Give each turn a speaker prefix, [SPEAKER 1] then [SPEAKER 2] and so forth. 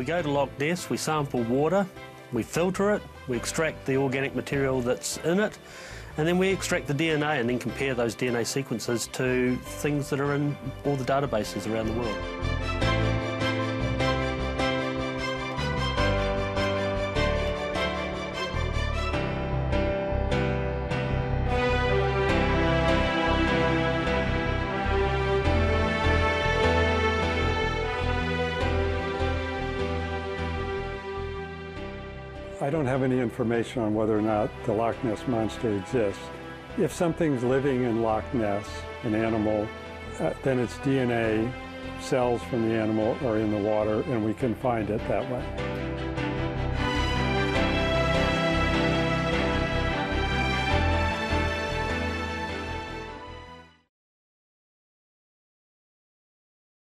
[SPEAKER 1] We go to Loch Ness, we sample water, we filter it, we extract the organic material that's in it, and then we extract the DNA and then compare those DNA sequences to things that are in all the databases around the world.
[SPEAKER 2] I don't have any information on whether or not the Loch Ness Monster exists. If something's living in Loch Ness, an animal, uh, then its DNA cells from the animal are in the water and we can find it that way.